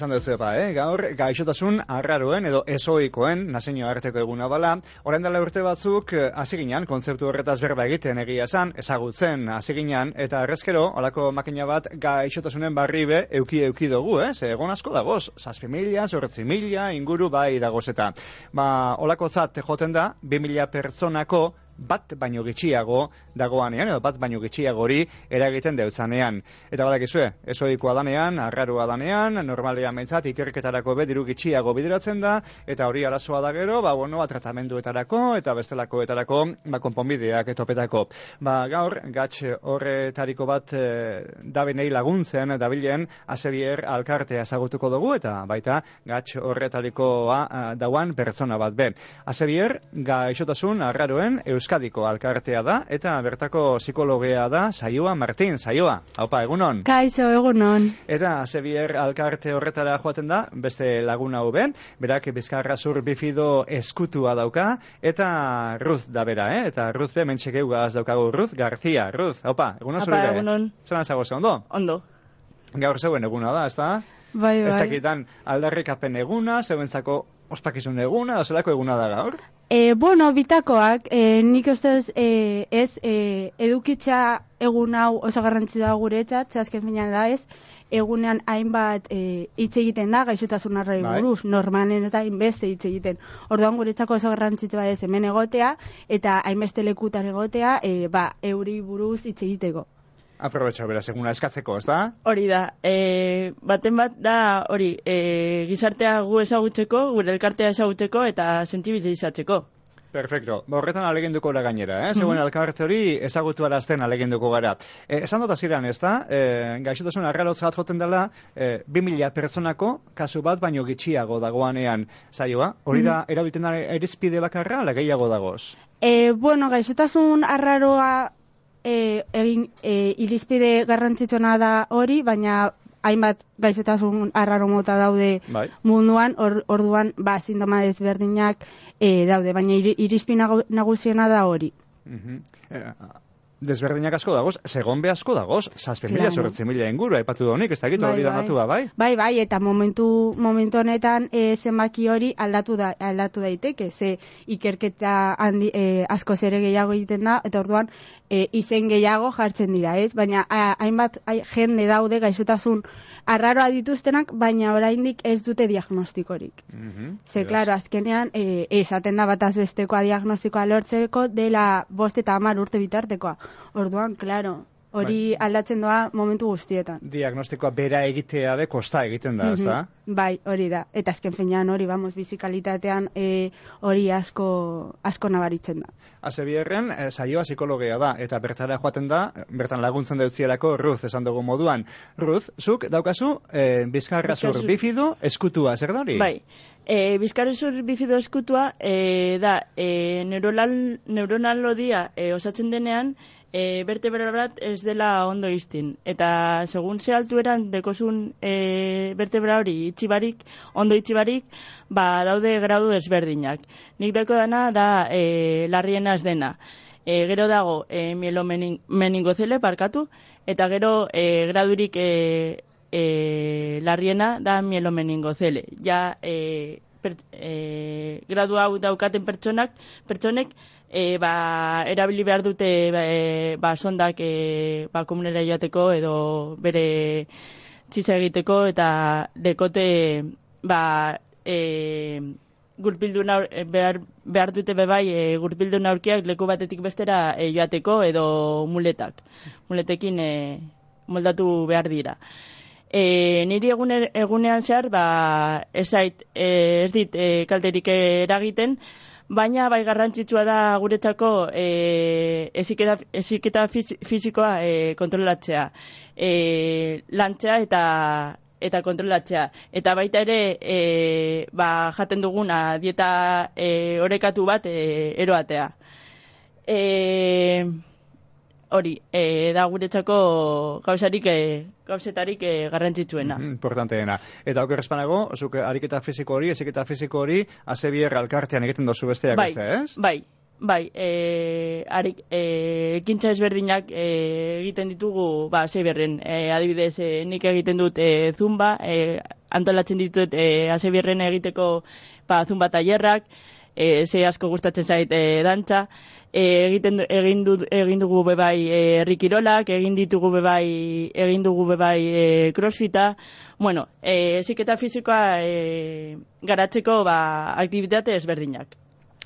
esan dut zepa, eh? gaur gaixotasun arraroen edo esoikoen nazio arteko eguna bala. Horren dela urte batzuk eh, hasi ginen, kontzeptu horretaz berba egiten egia esan, ezagutzen hasi ginen, eta errezkero, olako makina bat gaixotasunen barri be, euki euki dugu, eh? Ze egon asko dagoz, zazpi mila, zortzi mila, inguru bai dagoz eta. Ba, olako zat joten da, bi mila pertsonako bat baino gitxiago dagoanean, edo bat baino gitxiago hori eragiten deutzanean. Eta badakizue, esoikoa danean, arraroa danean, normalean mentzat, ikerketarako bediru gitxiago bideratzen da, eta hori arazoa da gero, ba, bueno, ba, tratamenduetarako, eta bestelakoetarako, ba, konponbideak etopetako. Ba, gaur, gatx horretariko bat e, dabenei laguntzen, dabilen, azebier alkartea ezagutuko dugu, eta baita, gatx horretarikoa dauan pertsona bat be. Azebier, gaixotasun arraroen, Euskadiko alkartea da, eta bertako psikologea da, Saioa Martin, Saioa, haupa, egunon? Kaixo, egunon. Eta, Sebier alkarte horretara joaten da, beste laguna hau ben, berak bizkarra zur bifido eskutua dauka, eta Ruth da bera, eh? Eta Ruth be, mentxek eugaz daukagu, Ruth García, Ruth, haupa, egunon zure egunon. Zeran zago ondo? Ondo. Gaur zeuen eguna da, ez da? Bai, bai. Ez dakitan aldarrikapen eguna, zeuentzako ospakizun eguna, da zelako eguna da gaur? E, bueno, bitakoak, e, nik uste e, ez, e, edukitza egun hau oso garrantzitsua da guretzat, azken finean da ez, egunean hainbat e, hitz egiten da gaixotasun arrai bai. buruz, normalen ez da hainbeste hitz egiten. Orduan guretzako oso garrantzitsua ez hemen egotea eta hainbeste lekutan egotea, e, ba, euri buruz hitz egiteko. Aprobetxo, beraz, eguna eskatzeko, ez da? Hori da, e, baten bat da, hori, e, gizartea gu ezagutzeko, gure elkartea ezagutzeko eta sentibilizatzeko. Perfecto. Ba, horretan aleginduko da gainera, eh? Zegoen mm -hmm. alkarte hori ezagutu arazten aleginduko gara. E, esan dut aziran, ez da? E, gaixotasun arralotzat joten dela, e, 2000 pertsonako kasu bat baino gitxiago dagoanean zaioa. Hori da, mm -hmm. erabiltzen da erizpide bakarra, ala gehiago dagoz? E, bueno, gaixotasun arraroa e, egin e, irizpide garrantzitsuena da hori, baina hainbat gaixotasun arraro mota daude bai. munduan, or, orduan ba, sindoma desberdinak e, daude, baina irizpi nagusiena da hori. Mm desberdinak asko dagoz, segonbe asko dagoz, zazpen mila, zorretzen mila inguru, aipatu da honik, ez da bai, hori da bai. bai? Bai, bai, eta momentu, momentu honetan e, zenbaki hori aldatu da aldatu daiteke, ze ikerketa handi, e, asko zere gehiago egiten da, eta orduan e, izen gehiago jartzen dira, ez? Baina hainbat jende daude gaixotasun arraroa dituztenak, baina oraindik ez dute diagnostikorik. Mm -hmm. Ze, klaro, azkenean, e, esaten da bataz bestekoa diagnostikoa lortzeko dela bost eta amar urte bitartekoa. Orduan, klaro, hori bai. aldatzen doa momentu guztietan. Diagnostikoa bera egitea de kosta egiten da, ez da? Mhm. Bai, hori da. Eta azken finean hori, vamos, bizikalitatean e, hori asko, asko nabaritzen da. Haze bierren, e, saioa psikologia da, eta bertara joaten da, bertan laguntzen deutzielako Ruth, esan dugu moduan. Ruth, zuk daukazu, e, bizkarra zur bifidu, eskutua, zer da hori? Bai, e, bizkarra zur bifidu eskutua, e, da, e, neuronal, neuronal lodia e, osatzen denean, e, vertebra bat ez dela ondo iztin. Eta segun ze altueran dekosun e, vertebra hori itxibarik, ondo itxibarik, ba daude gradu ezberdinak. Nik deko dana da e, larriena dena. E, gero dago e, mielo meningozele parkatu, eta gero e, gradurik e, e, larriena da mielo meningozele. Ja, e, per, e, gradu hau daukaten pertsonak, pertsonek, e, ba, erabili behar dute e, ba, sondak e, ba, komunera joateko edo bere txisa egiteko eta dekote ba, e, gurpildu naur, behar, behar dute bebai e, gurpildu naurkiak leku batetik bestera e, joateko edo muletak. Muletekin e, moldatu behar dira. E, niri egunean zehar, ba, ez, zait, e, ez dit e, kalterik eragiten, baina bai garrantzitsua da guretzako e, eziketa, eziketa fizikoa e, kontrolatzea. E, lantzea eta eta kontrolatzea. Eta baita ere, e, ba, jaten duguna dieta e, orekatu bat e, eroatea. E, hori, e, da guretzako gauzarik, e, gauzetarik e, garrantzitsuena. Mm, importante dena. Eta oker espanago, zuk ariketa fiziko hori, eziketa fiziko hori, ase bier alkartean egiten dozu besteak bai, beste, ez? Bai, bai, e, arik, e, ekintza ezberdinak e, egiten ditugu, ba, zei berren, e, adibidez, e, nik egiten dut e, zumba, e, antolatzen ditut e, asebirren egiteko ba, zumba tailerrak, e, ze asko gustatzen zait e, dantza, e, egiten egin du egin dugu bebai e, herrikirolak, egin ditugu bebai egin dugu bebai e, crossfita. Bueno, eh eziketa fisikoa e, garatzeko ba aktibitate ezberdinak.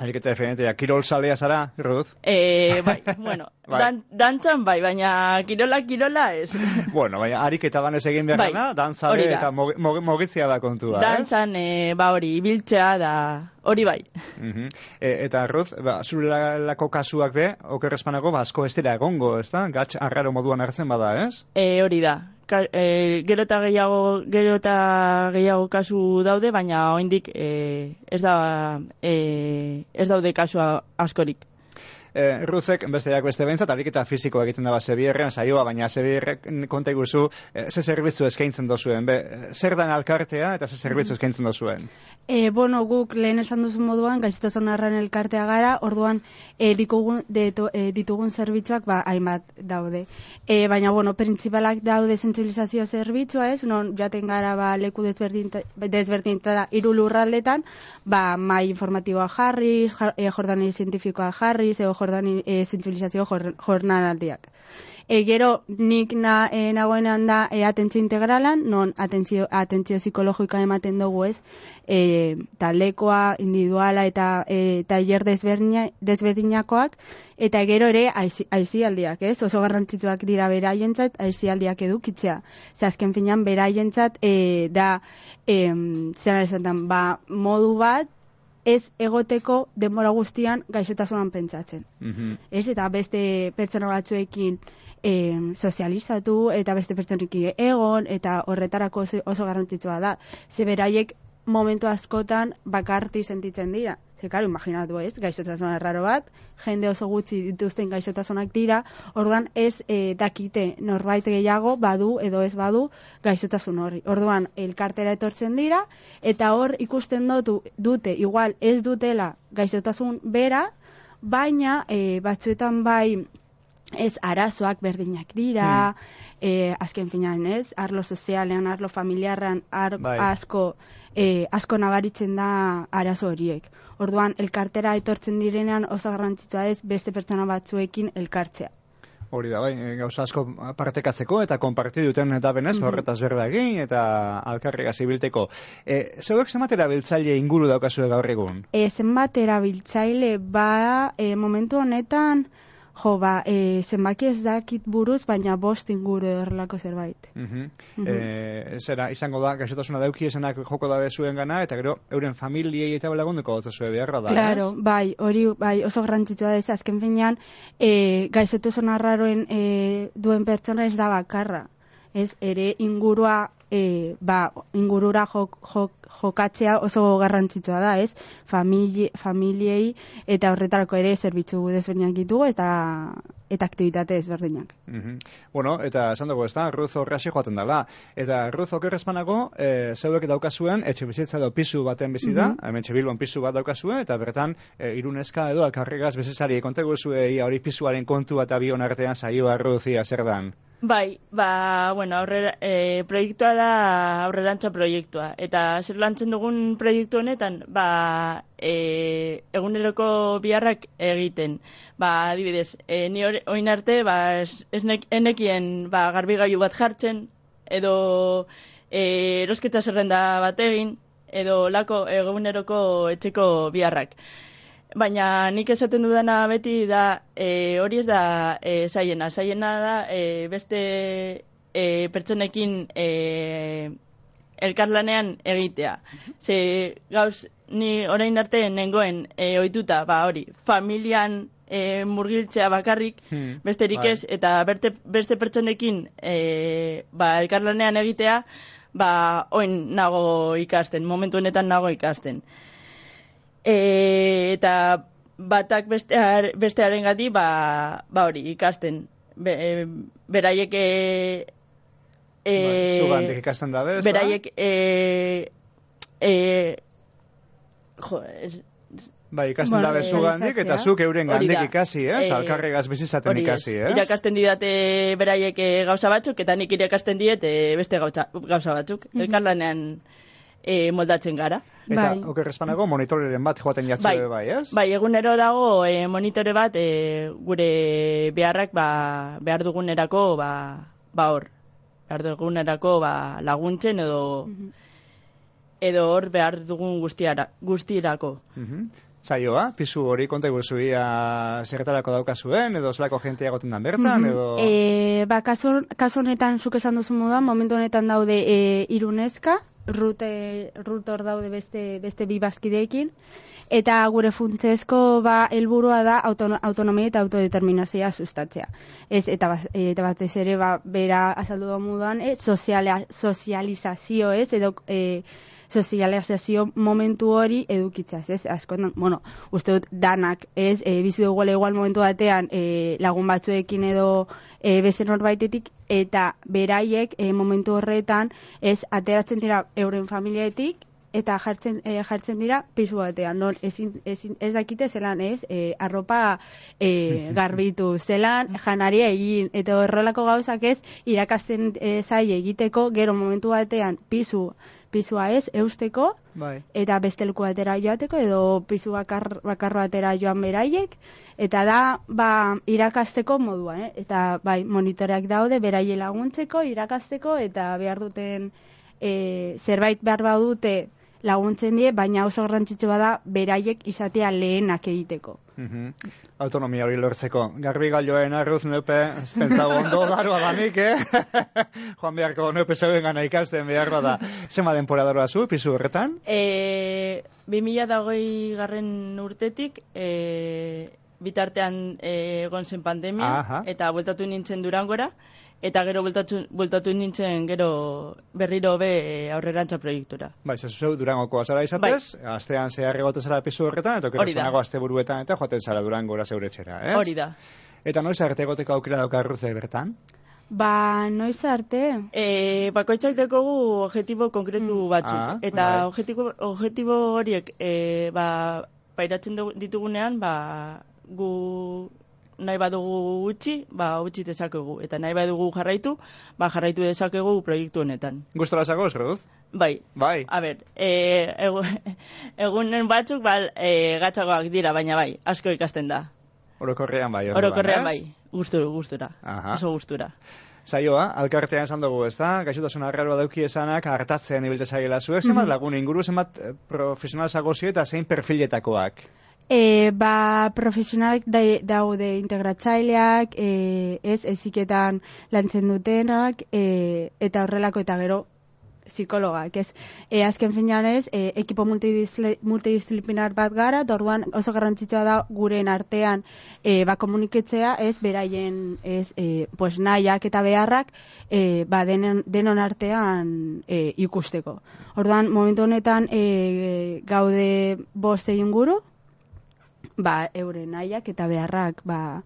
Ariketa diferentea, kirol salea zara, Ruth? Eh, bai, bueno, Bai. dan, dantzan bai, baina kirola kirola ez. bueno, baina ariketa banez egin behar Bai, dana, dantzale da. eta mogi- mogi- mogizia da kontua, Dantzan eh, ba hori ibiltzea da hori bai. eh? Mhm. E, eta Ruth, ba, zure lako kasuak be, okerrezpanako, ba, asko ez dira egongo, ez da? Gatx arraro moduan hartzen bada, ez? E, hori da. Ka, e, gero eta gehiago, gero eta gehiago kasu daude, baina oraindik e, ez da e, ez daude kasu askorik. E, Ruzek, besteak beste behintzat, ariketa fisiko egiten daba Zebierren, saioa, baina Zebierrek konta iguzu, e, ze zerbitzu eskaintzen dozuen, be, e, zer dan alkartea eta ze zerbitzu eskaintzen dozuen. E, bueno, guk lehen esan duzu moduan, gaixotasun arran elkartea gara, orduan e, ditugun, deto, e, ditugun zerbitzuak ba, hainbat daude. E, baina, bueno, printzipalak daude sensibilizazio zerbitzua ez, non jaten gara ba, leku desberdinta- desberdintara hiru lurraldetan, ba, mai informatiboa jarriz, ja, e, jordani zientifikoa jarriz, edo jordani e, sensibilizazio jor, jornaldiak. E, gero, nik na, e, nagoenan da e, atentzio integralan, non atentzio, atentzio psikologikoa ematen dugu ez, e, talekoa, individuala eta e, tailer desberdina, desberdinakoak, eta gero ere aizi- aizialdiak, ez? Oso garrantzitsuak dira beraientzat aizialdiak edukitzea. Ze azken finean beraientzat e, da, e, zera esaten, ba, modu bat, ez egoteko denbora guztian gaixotasunan pentsatzen Mhm. ez eta beste pertsona batzuekin e, sozializatu eta beste pertsonekin egon eta horretarako oso, oso garrantzitsua da. Ze beraiek momentu askotan bakarti sentitzen dira. Ze, karo, imaginatu ez, gaixotasun arraro bat, jende oso gutxi dituzten gaixotasunak dira, orduan ez e, dakite norbait gehiago badu edo ez badu gaixotasun horri. Orduan, elkartera etortzen dira, eta hor ikusten dutu, dute, igual ez dutela gaixotasun bera, baina e, batzuetan bai ez arazoak berdinak dira, e, azken finan ez, arlo sozialean, arlo familiarran, ar, Bai. asko, e, asko nabaritzen da arazo horiek. Orduan, elkartera etortzen direnean oso garrantzitsua ez beste pertsona batzuekin elkartzea. Hori da, bai, e, gauza asko partekatzeko eta konparti duten eta benez, Mhm. horretaz berda egin eta alkarrega zibilteko. E, zeuek zematera biltzaile inguru daukazue gaur egun? E, zenbat erabiltzaile ba e, momentu honetan jo ba e, zenbaki ez dakit buruz baina bost inguru horrelako zerbait. Mhm. Mhm. E, zera, izango da, gaixotasuna dauki esenak joko dabe zuen gana, eta gero, euren familiei eta lagunduko gotza zuen beharra da, Claro, ez? bai, hori bai oso garrantzitsua da ez azken finean e, gaixotasun arraroen e, duen pertsona ez da bakarra. Ez ere ingurua e, ba, ingurura jok, jok, jokatzea oso garrantzitsua da, ez? Famili, familiei eta horretarako ere zerbitzu desberdinak ditugu eta eta aktibitate ezberdinak. Mhm. Bueno, eta esan dugu, ez da, Ruz horreasi joaten dela. Eta Ruz okerrezpanago, e, zeuek daukazuen, etxe bizitza edo pisu baten bizi da, Mhm. hemen Bilbon pisu bat daukazue, eta bertan, e, iruneska edo alkarregaz bezesari kontegu zue ia hori pisuaren kontu eta bion artean saioa Ruz ia zer dan. Bai, ba, bueno, aurrera, e, proiektua da aurrerantza proiektua. Eta zer lantzen dugun proiektu honetan, ba, e, eguneroko biharrak egiten. Ba, adibidez, e, ni orain arte, ba, ez, ez nek, enekien, ba, garbigailu bat jartzen, edo e, erosketa zerrenda bat egin, edo lako eguneroko etxeko biharrak. Baina nik esaten dudana beti da e, hori ez da e, zaiena. Zaiena da e, beste e, pertsonekin e, elkarlanean egitea. Ze gauz ni orain arte nengoen e, ohituta ba hori, familian e, murgiltzea bakarrik, Hmm, besterik bai. ez, eta berte, beste pertsonekin e, ba, elkarlanean egitea, ba, oin nago ikasten, momentu honetan nago ikasten. E, eta batak bestear, bestearen gati, ba, ba hori, ikasten. Be, e, beraiek e, e, zugandik ikasten da, bez? beraiek e, e, jo, Bai, ikasten Bueno, dabe eh, zugandik eta zuk euren gandik da. ikasi, ez? Eh, Alkarregaz bizizaten ikasi, ez? Irakasten didate beraiek eh, gauza batzuk, eta nik irakasten diet eh, beste gauza, gauza batzuk. Mhm. Elkarlanean eh, moldatzen gara. Eta, Bai. oker espanago, monitoreren bat joaten jatzu Bai. bai, ez? Bai, egunero dago eh, monitore bat eh, gure beharrak ba, behar dugunerako ba, ba hor. Behar dugunerako ba, laguntzen edo Mhm. edo hor behar dugun guztiara, guztirako. Mhm. Saioa, pisu hori konta iguzuia zerretarako daukazuen, edo zelako jentea egoten dan bertan, Mhm. edo... E, ba, kasu, kasu honetan, zuk esan duzu moduan, momentu honetan daude e, irunezka, rute, rut hor daude beste, beste bi bazkideekin, eta gure funtsezko ba, helburua da autono, autonomia eta autodeterminazioa sustatzea. Ez, eta, baz, eta batez ere, ba, bera azaldu da moduan, e, soziala, sozializazio, ez, edo... E, sozializazio momentu hori edukitzaz, ez? Askotan, bueno, uste dut danak, ez? E, bizi dugu igual momentu batean e, lagun batzuekin edo e, beste norbaitetik eta beraiek e, momentu horretan ez ateratzen dira euren familiaetik eta jartzen, e, jartzen dira pisu batean. Non, ezin, ezin, ez dakite zelan, ez? E, arropa e, garbitu, zelan janaria egin, eta horrelako gauzak ez, irakasten e, zai egiteko, gero momentu batean pisu, pisua ez, eusteko, Bai. eta beste leku batera joateko, edo pisu bakar, bakar batera joan beraiek, eta da, ba, irakasteko modua, eh? eta bai, monitoreak daude, beraie laguntzeko, irakasteko, eta behar duten e, zerbait behar badute laguntzen die, baina oso garrantzitsua da beraiek izatea lehenak egiteko. Mhm. Autonomia hori lortzeko. Garbi galioen arruz neupe, ez pentsago ondo daroa danik, eh? Joan beharko neupe zeuden gana ikasten behar da. Zema denpora daroa zu, pisu horretan? E, 2008 garren urtetik, e, bitartean e, egon zen pandemia, Aha. eta bueltatu nintzen durangora, eta gero bueltatu, bueltatu nintzen gero berriro be e, aurrerantza proiektura. Bai, zezu zeu durangoko azara izatez, astean zehar egoten zara pisu horretan, eta da. zenago aste buruetan, eta joaten zara durangora zeure etxera, ez? Hori da. Eta noiz arte egoteko aukera dauka arruze bertan? Ba, noiz arte? E, bakoitzak dekogu objetibo konkretu batzuk. Ah, eta bai. objetibo, objetibo horiek e, ba, pairatzen ditugunean, ba, gu nahi badugu utzi, ba, utzi dezakegu. Eta nahi badugu jarraitu, ba, jarraitu dezakegu proiektu honetan. Gustora zagoz, Ruth? Bai, Bai. a ber, e, egu, egunen batzuk, ba, e, gatzagoak dira, baina bai, asko ikasten da. Orokorrean bai. Orokorrean bai, gustura, gustura. Aha. Oso gustura. Saioa, alkartean esan dugu, ez da? Gaixotasun arraroa dauki esanak hartatzen ibilte zaiela zuek, zenbat lagun inguru, zenbat eh, profesional zagozi eta zein perfiletakoak. E, ba, profesionalak da, daude integratzaileak, e, ez, eziketan lantzen dutenak, e, eta horrelako eta gero psikologak, ez. E, azken finean ez, e, ekipo multidisciplinar bat gara, orduan oso garrantzitsua da guren artean e, ba, komuniketzea, ez, beraien, ez, e, pues, nahiak eta beharrak, e, ba, denen, denon artean e, ikusteko. Orduan, momentu honetan e, gaude bost egin guru, ba, euren nahiak eta beharrak ba,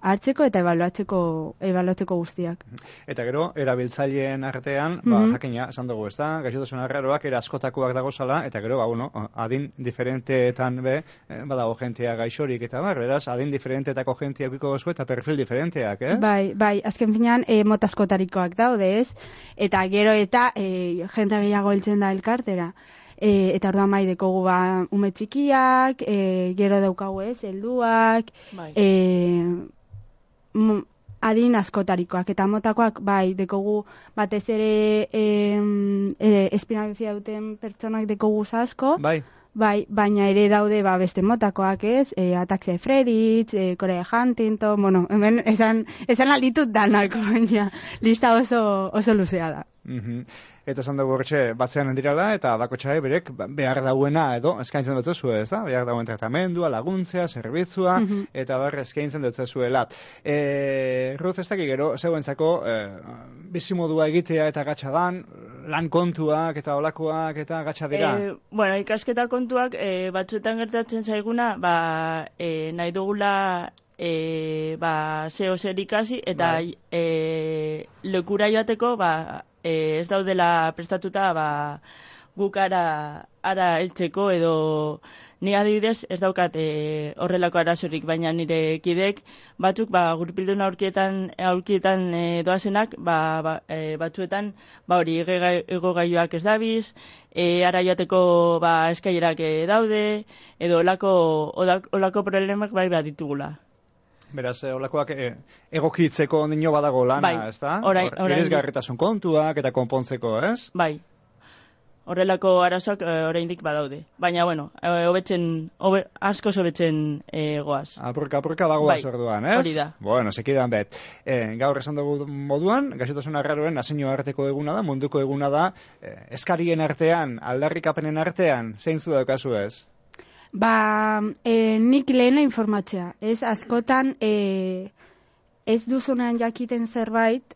hartzeko eta ebaluatzeko, ebaluatzeko guztiak. Eta gero, erabiltzaileen artean, ba, Mhm. jakina, esan dugu, ez da? Gaixotasun arraroak era askotakoak dagozala, eta gero, ba, bueno, adin diferenteetan be, eh, badago jentea gaixorik eta bar, beraz, adin diferenteetako jentea biko gozu eta perfil diferenteak, ez? Bai, bai, azken finean e, motaskotarikoak daude, ez? Eta gero eta e, jende gehiago heltzen da elkartera. E, eta orduan bai dekogu ba, ume txikiak, e, gero daukagu ez, helduak, Bai. e, adin askotarikoak. Eta motakoak bai dekogu batez ere em, e, duten pertsonak dekogu asko. Bai, bai, baina ere daude ba, beste motakoak ez? E, Ataxia Freditz, e, Korea Huntington bueno, hemen esan, esan alditut danak baina lista oso, oso luzea da Mhm. Eta esan dugu horretxe batzean dirala, eta bakotxai berek ba, behar dauena edo eskaintzen dut ez da? Behar dauen tratamendua, laguntzea, zerbitzua, Mhm. eta bar eskaintzen dut zuela. E, Ruth, ez dakik gero, zeuentzako, e, bizimodua egitea eta gatsa dan, lan kontuak eta olakoak eta gatsa dira. E, bueno, ikasketa kontuak e, batzuetan gertatzen zaiguna, ba, e, nahi dugula e, ba, zeo zer ikasi, eta Bai. e, lekura joateko, ba, e, ez daudela prestatuta, ba, guk ara, ara eltzeko edo Ni adibidez ez daukat e, horrelako arazorik, baina nire kidek batzuk ba, gurpildun aurkietan, aurkietan e, doazenak, ba, ba, e, batzuetan ba, hori ego gaioak ez dabiz, e, ara joateko ba, eskailerak e, daude, edo olako, olako problemak bai bat ditugula. Beraz, eh, olakoak eh, egokitzeko nino badago lana, bai, ez da? Orain, kontuak eta konpontzeko, ez? Bai. Horrelako arazoak e, oraindik badaude. Baina, bueno, hobetzen, hobe, asko hobetzen e, goaz. Apurka, apurka dagoa bai, orduan, ez? Hori da. Bueno, sekidan bet. E, gaur esan dugu moduan, gaxotasun arraroen asenio arteko eguna da, munduko eguna da, e, eskarien artean, aldarrikapenen artean, zein zu daukazu ez? Ba, e, nik lehena informatzea. Ez, askotan, e, ez duzunean jakiten zerbait,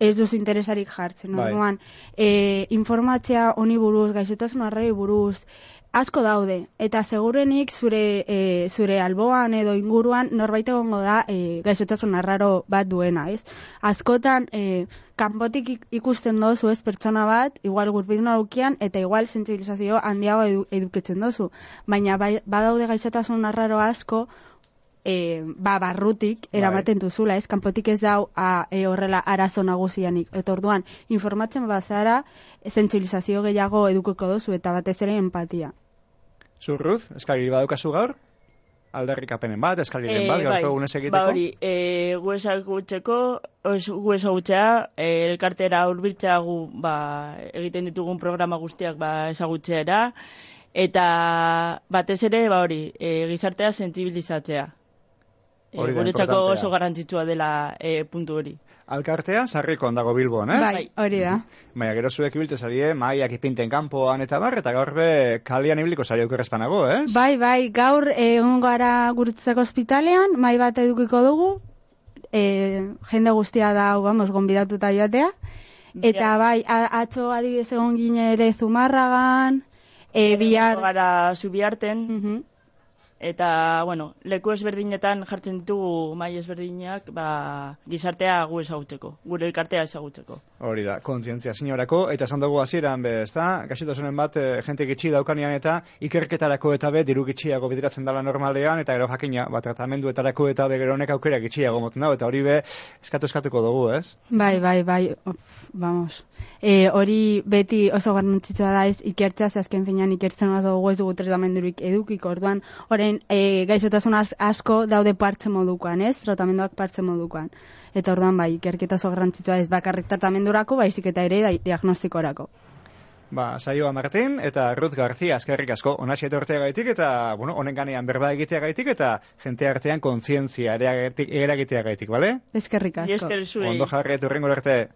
ez duz interesarik jartzen. Bai. Orduan, e, informatzea honi buruz, gaixotasun arrei buruz, asko daude. Eta segurenik zure, e, zure alboan edo inguruan norbait egongo da e, gaixotasun arraro bat duena, ez? Askotan, e, kanpotik ikusten dozu ez pertsona bat, igual gurbidun aukian, eta igual sensibilizazio handiago edu, eduketzen dozu. Baina bai, badaude gaixotasun arraro asko, e, ba, barrutik, bai. eramaten duzula, ez? Kanpotik ez dau a, e, horrela arazo nagusianik. Eta orduan, informatzen bazara, sensibilizazio gehiago edukeko dozu, eta batez ere empatia. Zurruz, eskari badukazu gaur? aldarrikapenen bat, eskaliren bat, e, gaurko bai, egiteko? Ba hori, e, gu ezagutzeko, gu ezagutzea, e, elkartera urbiltzea gu ba, egiten ditugun programa guztiak ba, ezagutzea eta batez ere, ba hori, e, gizartea sentibilizatzea. E, guretzako oso garantzitsua dela e, puntu hori. Alkartea, sarriko ondago bilboan, ez? Bai, hori da. Baina, gero zuek ibiltze zarie, maiak ipinten kanpoan eta bar, eta gaur be, kalian ibiliko zari okerrezpanago, ez? Bai, bai, gaur egon gara gurtzeko ospitalean, mai bat edukiko dugu, e, jende guztia da, vamos, gonbidatuta joatea, eta bai, atxo adibidez egon gine ere zumarragan, e, bihar... Gara zubiarten, uh eta bueno, leku ezberdinetan jartzen ditugu mai ezberdinak, ba, gizartea gu ezagutzeko, gure elkartea ezagutzeko. Hori da, kontzientzia sinorako eta esan dugu hasieran be, ezta? Gaixotasunen bat e, jente gitxi daukanean eta ikerketarako eta be diru gitxiago bideratzen dela normalean eta gero jakina bat tratamenduetarako eta be gero honek aukera gitxiago moten dago eta hori be eskatu eskatuko dugu, ez? Bai, bai, bai. vamos. E, hori beti oso garrantzitsua da ez ikertzea, ze azken finean ikertzen oso dugu ez dugu tratamendurik edukiko. Orduan, orain e, gaixotasun asko daude partze modukoan, ez? Tratamenduak partze modukoan. Eta orduan bai, ikerketa oso garrantzitsua ez bakarrik mugimendurako baizik eta ere diagnostikorako. Ba, saioa Martin eta Ruth Garzia eskerrik asko onaxe etorteagaitik eta bueno, honen ganean berba egiteagaitik eta jente artean kontzientzia eragiteagaitik, bale? Eskerrik asko. Esker Ondo jarri etorrengo arte.